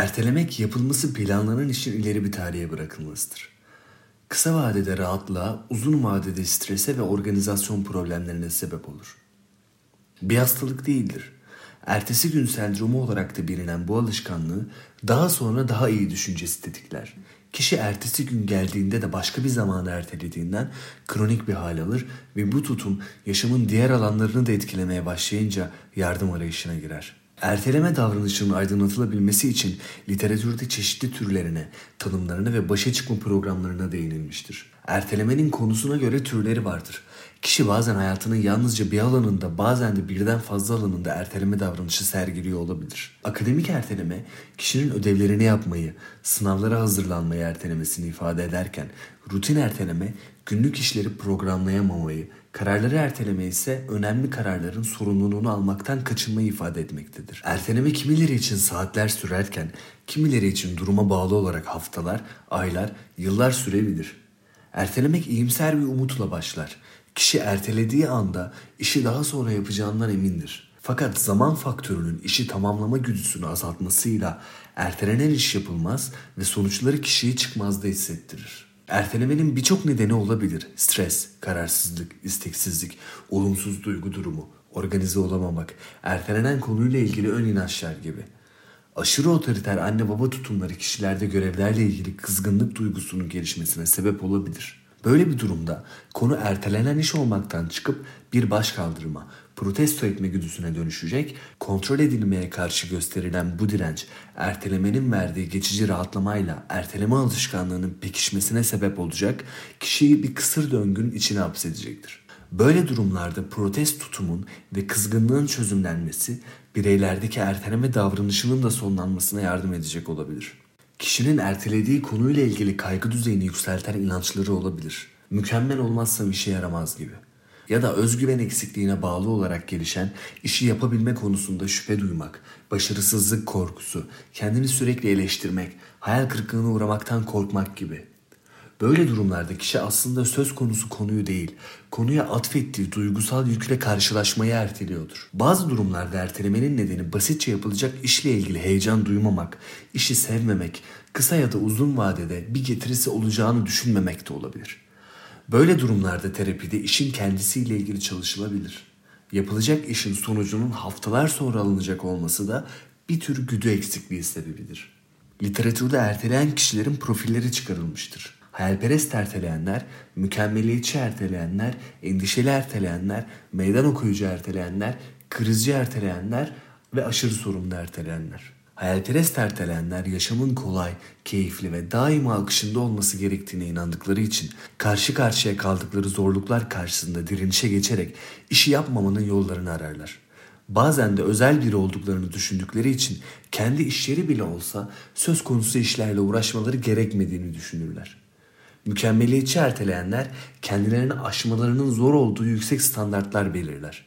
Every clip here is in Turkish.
Ertelemek yapılması planlanan işin ileri bir tarihe bırakılmasıdır. Kısa vadede rahatlığa, uzun vadede strese ve organizasyon problemlerine sebep olur. Bir hastalık değildir. Ertesi gün sendromu olarak da bilinen bu alışkanlığı daha sonra daha iyi düşüncesi tetikler. Kişi ertesi gün geldiğinde de başka bir zamanı ertelediğinden kronik bir hal alır ve bu tutum yaşamın diğer alanlarını da etkilemeye başlayınca yardım arayışına girer. Erteleme davranışının aydınlatılabilmesi için literatürde çeşitli türlerine, tanımlarına ve başa çıkma programlarına değinilmiştir. Ertelemenin konusuna göre türleri vardır. Kişi bazen hayatının yalnızca bir alanında bazen de birden fazla alanında erteleme davranışı sergiliyor olabilir. Akademik erteleme kişinin ödevlerini yapmayı, sınavlara hazırlanmayı ertelemesini ifade ederken rutin erteleme günlük işleri programlayamamayı, kararları erteleme ise önemli kararların sorumluluğunu almaktan kaçınmayı ifade etmektedir. Erteleme kimileri için saatler sürerken kimileri için duruma bağlı olarak haftalar, aylar, yıllar sürebilir. Ertelemek iyimser bir umutla başlar. Kişi ertelediği anda işi daha sonra yapacağından emindir. Fakat zaman faktörünün işi tamamlama güdüsünü azaltmasıyla ertelenen iş yapılmaz ve sonuçları kişiyi çıkmazda hissettirir. Ertelemenin birçok nedeni olabilir. Stres, kararsızlık, isteksizlik, olumsuz duygu durumu, organize olamamak, ertelenen konuyla ilgili ön inançlar gibi. Aşırı otoriter anne baba tutumları kişilerde görevlerle ilgili kızgınlık duygusunun gelişmesine sebep olabilir. Böyle bir durumda konu ertelenen iş olmaktan çıkıp bir baş kaldırma, protesto etme güdüsüne dönüşecek, kontrol edilmeye karşı gösterilen bu direnç ertelemenin verdiği geçici rahatlamayla erteleme alışkanlığının pekişmesine sebep olacak, kişiyi bir kısır döngünün içine hapsedecektir. Böyle durumlarda protest tutumun ve kızgınlığın çözümlenmesi bireylerdeki erteleme davranışının da sonlanmasına yardım edecek olabilir. Kişinin ertelediği konuyla ilgili kaygı düzeyini yükselten inançları olabilir. Mükemmel olmazsam işe yaramaz gibi. Ya da özgüven eksikliğine bağlı olarak gelişen işi yapabilme konusunda şüphe duymak, başarısızlık korkusu, kendini sürekli eleştirmek, hayal kırıklığına uğramaktan korkmak gibi. Böyle durumlarda kişi aslında söz konusu konuyu değil, konuya atfettiği duygusal yükle karşılaşmayı erteliyordur. Bazı durumlarda ertelemenin nedeni basitçe yapılacak işle ilgili heyecan duymamak, işi sevmemek, kısa ya da uzun vadede bir getirisi olacağını düşünmemek de olabilir. Böyle durumlarda terapide işin kendisiyle ilgili çalışılabilir. Yapılacak işin sonucunun haftalar sonra alınacak olması da bir tür güdü eksikliği sebebidir. Literatürde erteleyen kişilerin profilleri çıkarılmıştır hayalperest erteleyenler, mükemmeliyetçi erteleyenler, endişeli erteleyenler, meydan okuyucu erteleyenler, krizci erteleyenler ve aşırı sorumlu erteleyenler. Hayalperest erteleyenler yaşamın kolay, keyifli ve daima akışında olması gerektiğine inandıkları için karşı karşıya kaldıkları zorluklar karşısında direnişe geçerek işi yapmamanın yollarını ararlar. Bazen de özel biri olduklarını düşündükleri için kendi işleri bile olsa söz konusu işlerle uğraşmaları gerekmediğini düşünürler. Mükemmeliyetçi erteleyenler kendilerini aşmalarının zor olduğu yüksek standartlar belirler.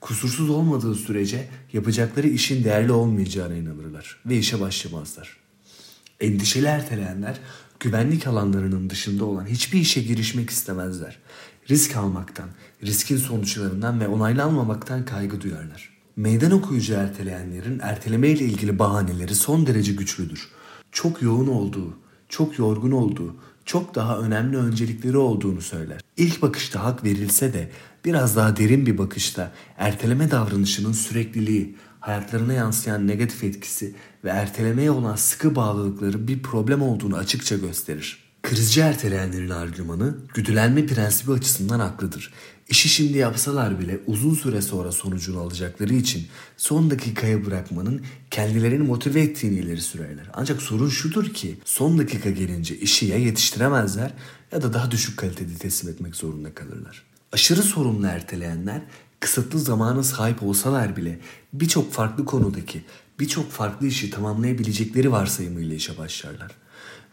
Kusursuz olmadığı sürece yapacakları işin değerli olmayacağına inanırlar ve işe başlamazlar. Endişeli erteleyenler güvenlik alanlarının dışında olan hiçbir işe girişmek istemezler. Risk almaktan, riskin sonuçlarından ve onaylanmamaktan kaygı duyarlar. Meydan okuyucu erteleyenlerin erteleme ile ilgili bahaneleri son derece güçlüdür. Çok yoğun olduğu, çok yorgun olduğu, çok daha önemli öncelikleri olduğunu söyler. İlk bakışta hak verilse de biraz daha derin bir bakışta erteleme davranışının sürekliliği, hayatlarına yansıyan negatif etkisi ve ertelemeye olan sıkı bağlılıkları bir problem olduğunu açıkça gösterir. Krizci erteleyenlerin argümanı güdülenme prensibi açısından haklıdır. İşi şimdi yapsalar bile uzun süre sonra sonucunu alacakları için son dakikaya bırakmanın kendilerini motive ettiğini ileri sürerler. Ancak sorun şudur ki son dakika gelince işi ya yetiştiremezler ya da daha düşük kalitede teslim etmek zorunda kalırlar. Aşırı sorumlu erteleyenler kısıtlı zamana sahip olsalar bile birçok farklı konudaki birçok farklı işi tamamlayabilecekleri varsayımıyla işe başlarlar.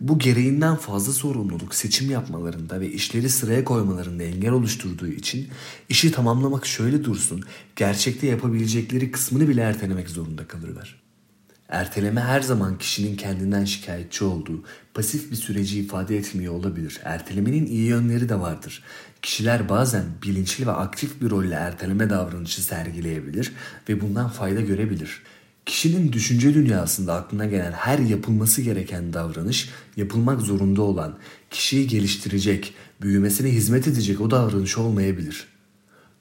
Bu gereğinden fazla sorumluluk seçim yapmalarında ve işleri sıraya koymalarında engel oluşturduğu için işi tamamlamak şöyle dursun, gerçekte yapabilecekleri kısmını bile ertelemek zorunda kalırlar. Erteleme her zaman kişinin kendinden şikayetçi olduğu, pasif bir süreci ifade etmiyor olabilir. Ertelemenin iyi yönleri de vardır. Kişiler bazen bilinçli ve aktif bir rolle erteleme davranışı sergileyebilir ve bundan fayda görebilir. Kişinin düşünce dünyasında aklına gelen her yapılması gereken davranış, yapılmak zorunda olan, kişiyi geliştirecek, büyümesine hizmet edecek o davranış olmayabilir.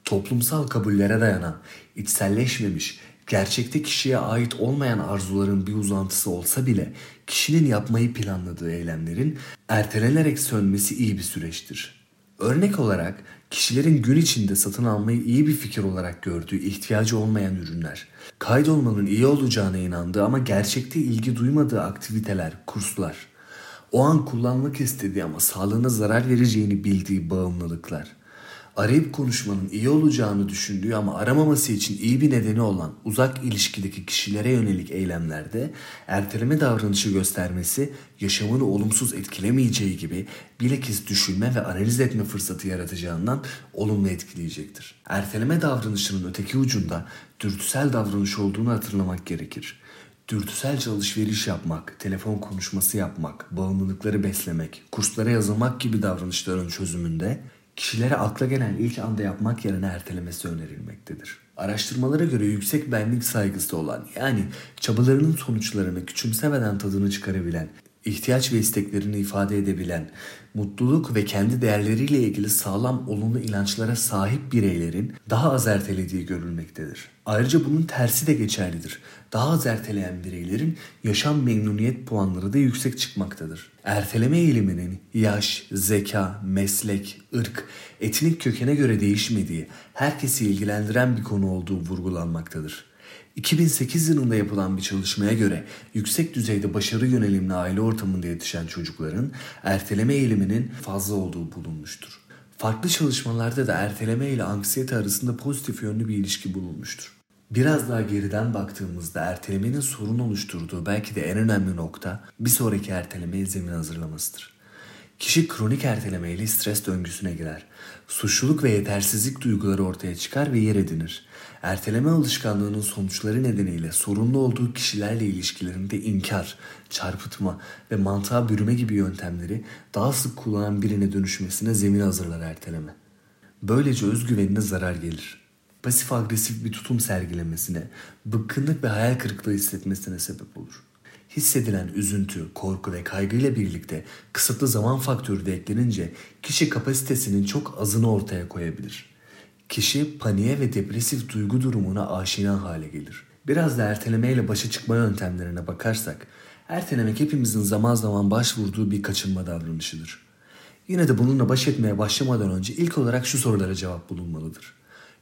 Toplumsal kabullere dayanan, içselleşmemiş, gerçekte kişiye ait olmayan arzuların bir uzantısı olsa bile kişinin yapmayı planladığı eylemlerin ertelenerek sönmesi iyi bir süreçtir. Örnek olarak kişilerin gün içinde satın almayı iyi bir fikir olarak gördüğü ihtiyacı olmayan ürünler, kaydolmanın iyi olacağına inandığı ama gerçekte ilgi duymadığı aktiviteler, kurslar, o an kullanmak istediği ama sağlığına zarar vereceğini bildiği bağımlılıklar, arayıp konuşmanın iyi olacağını düşündüğü ama aramaması için iyi bir nedeni olan uzak ilişkideki kişilere yönelik eylemlerde erteleme davranışı göstermesi yaşamını olumsuz etkilemeyeceği gibi bilakis düşünme ve analiz etme fırsatı yaratacağından olumlu etkileyecektir. Erteleme davranışının öteki ucunda dürtüsel davranış olduğunu hatırlamak gerekir. Dürtüselce alışveriş yapmak, telefon konuşması yapmak, bağımlılıkları beslemek, kurslara yazılmak gibi davranışların çözümünde kişilere akla gelen ilk anda yapmak yerine ertelemesi önerilmektedir. Araştırmalara göre yüksek benlik saygısı olan yani çabalarının sonuçlarını küçümsemeden tadını çıkarabilen, ihtiyaç ve isteklerini ifade edebilen, mutluluk ve kendi değerleriyle ilgili sağlam olumlu inançlara sahip bireylerin daha az ertelediği görülmektedir. Ayrıca bunun tersi de geçerlidir. Daha az erteleyen bireylerin yaşam memnuniyet puanları da yüksek çıkmaktadır. Erteleme eğiliminin yaş, zeka, meslek, ırk, etnik kökene göre değişmediği, herkesi ilgilendiren bir konu olduğu vurgulanmaktadır. 2008 yılında yapılan bir çalışmaya göre yüksek düzeyde başarı yönelimli aile ortamında yetişen çocukların erteleme eğiliminin fazla olduğu bulunmuştur. Farklı çalışmalarda da erteleme ile anksiyete arasında pozitif yönlü bir ilişki bulunmuştur. Biraz daha geriden baktığımızda ertelemenin sorun oluşturduğu belki de en önemli nokta bir sonraki ertelemeye zemin hazırlamasıdır. Kişi kronik erteleme ile stres döngüsüne girer. Suçluluk ve yetersizlik duyguları ortaya çıkar ve yer edinir. Erteleme alışkanlığının sonuçları nedeniyle sorunlu olduğu kişilerle ilişkilerinde inkar, çarpıtma ve mantığa bürüme gibi yöntemleri daha sık kullanan birine dönüşmesine zemin hazırlar erteleme. Böylece özgüvenine zarar gelir. Pasif agresif bir tutum sergilemesine, bıkkınlık ve hayal kırıklığı hissetmesine sebep olur. Hissedilen üzüntü, korku ve kaygıyla birlikte kısıtlı zaman faktörü de eklenince kişi kapasitesinin çok azını ortaya koyabilir. Kişi paniğe ve depresif duygu durumuna aşina hale gelir. Biraz da ertelemeyle başa çıkma yöntemlerine bakarsak, ertelemek hepimizin zaman zaman başvurduğu bir kaçınma davranışıdır. Yine de bununla baş etmeye başlamadan önce ilk olarak şu sorulara cevap bulunmalıdır.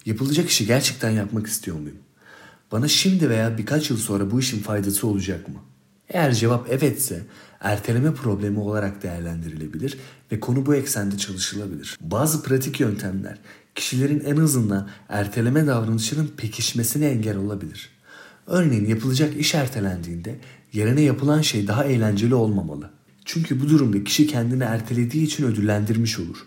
Yapılacak işi gerçekten yapmak istiyor muyum? Bana şimdi veya birkaç yıl sonra bu işin faydası olacak mı? Eğer cevap evetse erteleme problemi olarak değerlendirilebilir ve konu bu eksende çalışılabilir. Bazı pratik yöntemler kişilerin en azından erteleme davranışının pekişmesine engel olabilir. Örneğin yapılacak iş ertelendiğinde yerine yapılan şey daha eğlenceli olmamalı. Çünkü bu durumda kişi kendini ertelediği için ödüllendirmiş olur.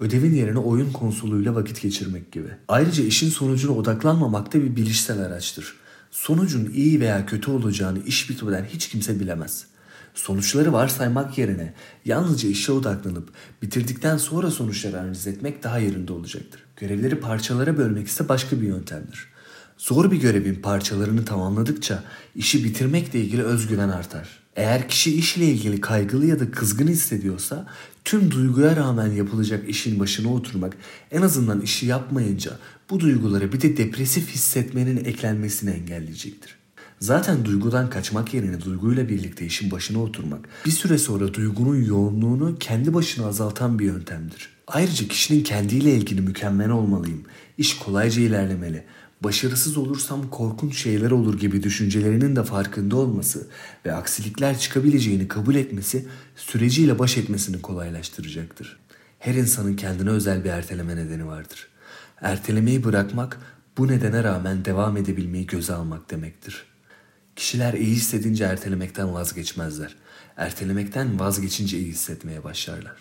Ödevin yerine oyun konsoluyla vakit geçirmek gibi. Ayrıca işin sonucuna odaklanmamak da bir bilişsel araçtır. Sonucun iyi veya kötü olacağını iş bitmeden hiç kimse bilemez. Sonuçları varsaymak yerine yalnızca işe odaklanıp bitirdikten sonra sonuçları analiz etmek daha yerinde olacaktır. Görevleri parçalara bölmek ise başka bir yöntemdir. Zor bir görevin parçalarını tamamladıkça işi bitirmekle ilgili özgüven artar. Eğer kişi işle ilgili kaygılı ya da kızgın hissediyorsa tüm duyguya rağmen yapılacak işin başına oturmak en azından işi yapmayınca bu duyguları bir de depresif hissetmenin eklenmesini engelleyecektir. Zaten duygudan kaçmak yerine duyguyla birlikte işin başına oturmak bir süre sonra duygunun yoğunluğunu kendi başına azaltan bir yöntemdir. Ayrıca kişinin kendiyle ilgili mükemmel olmalıyım, iş kolayca ilerlemeli, başarısız olursam korkunç şeyler olur gibi düşüncelerinin de farkında olması ve aksilikler çıkabileceğini kabul etmesi süreciyle baş etmesini kolaylaştıracaktır. Her insanın kendine özel bir erteleme nedeni vardır. Ertelemeyi bırakmak bu nedene rağmen devam edebilmeyi göze almak demektir. Kişiler iyi hissedince ertelemekten vazgeçmezler. Ertelemekten vazgeçince iyi hissetmeye başlarlar.